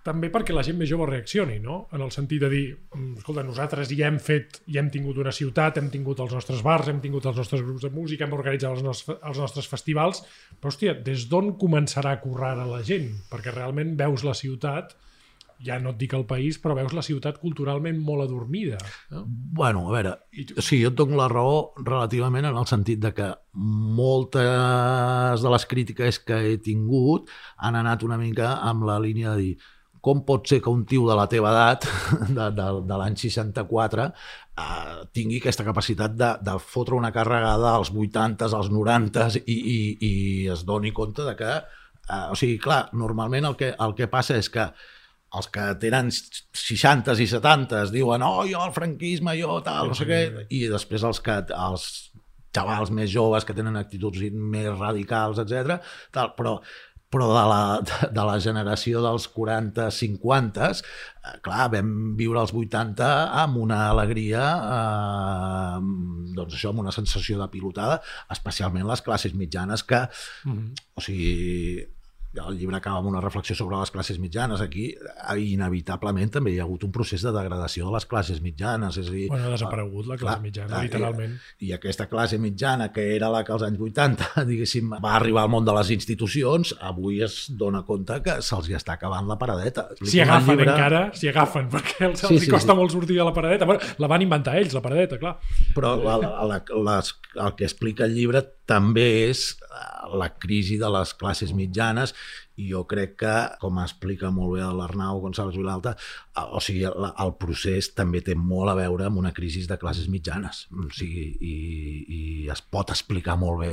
també perquè la gent més jove reaccioni, no? En el sentit de dir, mm, escolta, nosaltres ja hem fet, ja hem tingut una ciutat, hem tingut els nostres bars, hem tingut els nostres grups de música, hem organitzat els, nostres, els nostres festivals, però, hòstia, des d'on començarà a currar a la gent? Perquè realment veus la ciutat ja no et dic el país, però veus la ciutat culturalment molt adormida. No? Bueno, a veure, sí, jo et dono la raó relativament en el sentit de que moltes de les crítiques que he tingut han anat una mica amb la línia de dir com pot ser que un tio de la teva edat, de, de, de l'any 64, eh, tingui aquesta capacitat de, de fotre una carregada als 80, als 90 i, i, i es doni compte de que... Eh, o sigui, clar, normalment el que, el que passa és que els que tenen 60 i 70 diuen, oh, jo el franquisme, jo tal, no sé què, i després els que els xavals més joves que tenen actituds més radicals, etc. Tal, però però de la, de la generació dels 40-50, eh, clar, vam viure els 80 amb una alegria, eh, doncs això, amb una sensació de pilotada, especialment les classes mitjanes que, mm -hmm. o sigui, el llibre acaba amb una reflexió sobre les classes mitjanes. Aquí, inevitablement, també hi ha hagut un procés de degradació de les classes mitjanes. És a dir, bueno, ha desaparegut la classe clar, mitjana, clar, literalment. I, I aquesta classe mitjana, que era la que als anys 80, diguéssim, va arribar al món de les institucions, avui es dona compte que se'ls hi està acabant la paradeta. Si agafen llibre... encara, si agafen, perquè els, sí, els sí, costa sí. molt sortir de la paradeta. Bueno, la van inventar ells, la paradeta, clar. Però la, la, la, les, el que explica el llibre també és eh, la crisi de les classes mitjanes jo crec que, com explica molt bé l'Arnau González Vilalta, o sigui, el, el procés també té molt a veure amb una crisi de classes mitjanes. O sigui, i, i es pot explicar molt bé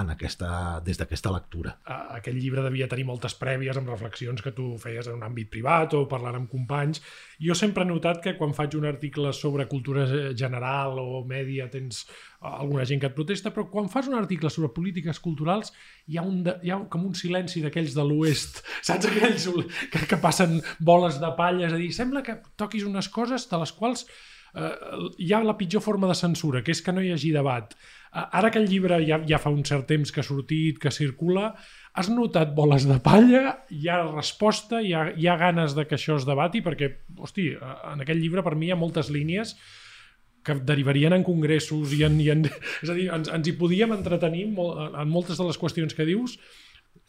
en aquesta, des d'aquesta lectura. Aquest llibre devia tenir moltes prèvies amb reflexions que tu feies en un àmbit privat o parlant amb companys. Jo sempre he notat que quan faig un article sobre cultura general o mèdia tens alguna gent que et protesta, però quan fas un article sobre polítiques culturals hi ha, un de, hi ha com un silenci d'aquells de l'oest, saps? Aquells que, que passen boles de palla, és a dir, sembla que toquis unes coses de les quals eh, hi ha la pitjor forma de censura, que és que no hi hagi debat. Ara que el llibre ja, ja fa un cert temps que ha sortit, que circula, has notat boles de palla, hi ha resposta, hi ha, hi ha ganes de que això es debati, perquè, hosti, en aquest llibre per mi hi ha moltes línies que derivarien en congressos i en... I en és a dir, ens, ens hi podíem entretenir en moltes de les qüestions que dius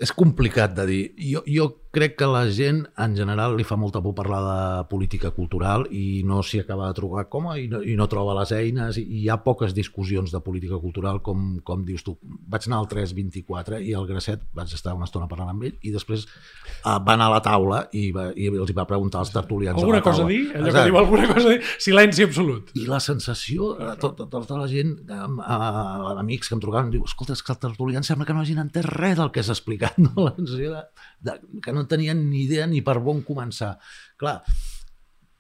és complicat de dir. Jo, jo crec que la gent, en general, li fa molta por parlar de política cultural i no s'hi acaba de trobar com i no, i no troba les eines i hi ha poques discussions de política cultural com, com dius tu. Vaig anar al 324 i al Grasset vaig estar una estona parlant amb ell i després uh, va anar a la taula i, va, i els hi va preguntar als tertulians alguna a cosa a dir? Allò Exacte. que diu alguna cosa a dir? Silenci absolut. I la sensació de tota, tota la gent, uh, amics que em trucaven, diu, escolta, és que els tertulians sembla que no hagin entès res del que s'ha explicat, no? la sensació de, de, que no tenien ni idea ni per on començar. Clar,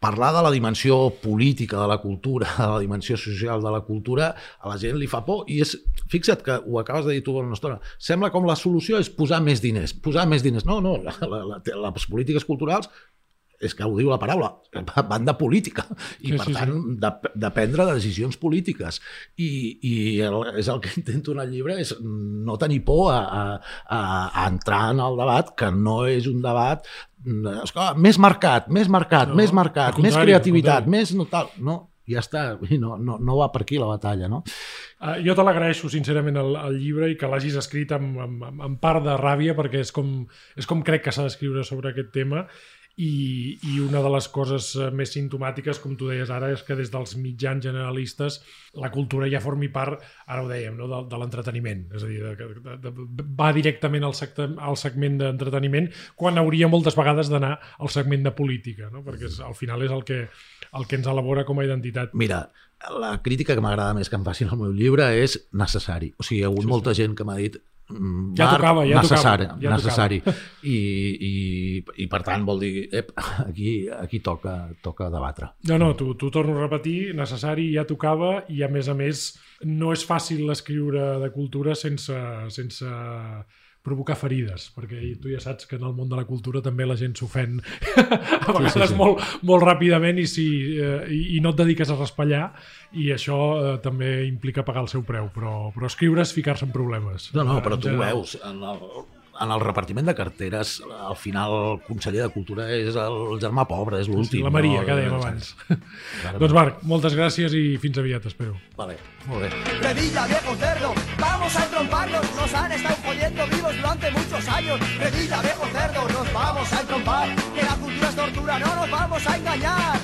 parlar de la dimensió política de la cultura, de la dimensió social de la cultura, a la gent li fa por i és, fixa't que ho acabes de dir tu una estona, sembla com la solució és posar més diners, posar més diners. No, no, la, la, la, les polítiques culturals és que ho diu la paraula, van de política. I sí, per sí, tant sí. de, de prendre decisions polítiques. I, i el, és el que intento en el llibre és no tenir por a, a, a entrar en el debat que no és un debat esclar, més marcat, més marcat, no, més marcat, més creativitat, més no tal, no, ja està, no, no, no va per aquí la batalla, no? Uh, jo te l'agraeixo sincerament el, el llibre i que l'hagis escrit amb, amb, amb part de ràbia perquè és com, és com crec que s'ha d'escriure sobre aquest tema i, i una de les coses eh, més simptomàtiques, com tu deies ara, és que des dels mitjans generalistes la cultura ja formi part, ara ho dèiem, no? de, de l'entreteniment. És a dir, de, de, de, va directament al, secte, al segment d'entreteniment quan hauria moltes vegades d'anar al segment de política, no? perquè és, al final és el que, el que ens elabora com a identitat. Mira, la crítica que m'agrada més que em facin al meu llibre és necessari. O sigui, hi ha hagut sí, molta sí. gent que m'ha dit ja tocava, ja necessari, tocava. Ja necessari. I, i, I per tant vol dir, ep, aquí, aquí toca, toca debatre. No, no, tu, tu torno a repetir, necessari, ja tocava i a més a més no és fàcil escriure de cultura sense, sense provocar ferides, perquè tu ja saps que en el món de la cultura també la gent s'ofèn a vegades sí, sí, sí. Molt, molt ràpidament i, si, eh, i, i no et dediques a raspallar i això eh, també implica pagar el seu preu, però, però escriure és ficar-se en problemes. No, no, però tu general. veus, en el, en el repartiment de carteres, al final el conseller de Cultura és el germà pobre, és l'últim. Sí, la Maria, no? que dèiem abans. Clarament. doncs Marc, moltes gràcies i fins aviat, espero. Vale, molt bé. Revilla, viejo cerdo, vamos a tromparnos, nos han estado jodiendo vivos durante muchos años. Revilla, viejo cerdo, nos vamos a trompar, que la cultura es tortura, no nos vamos a engañar.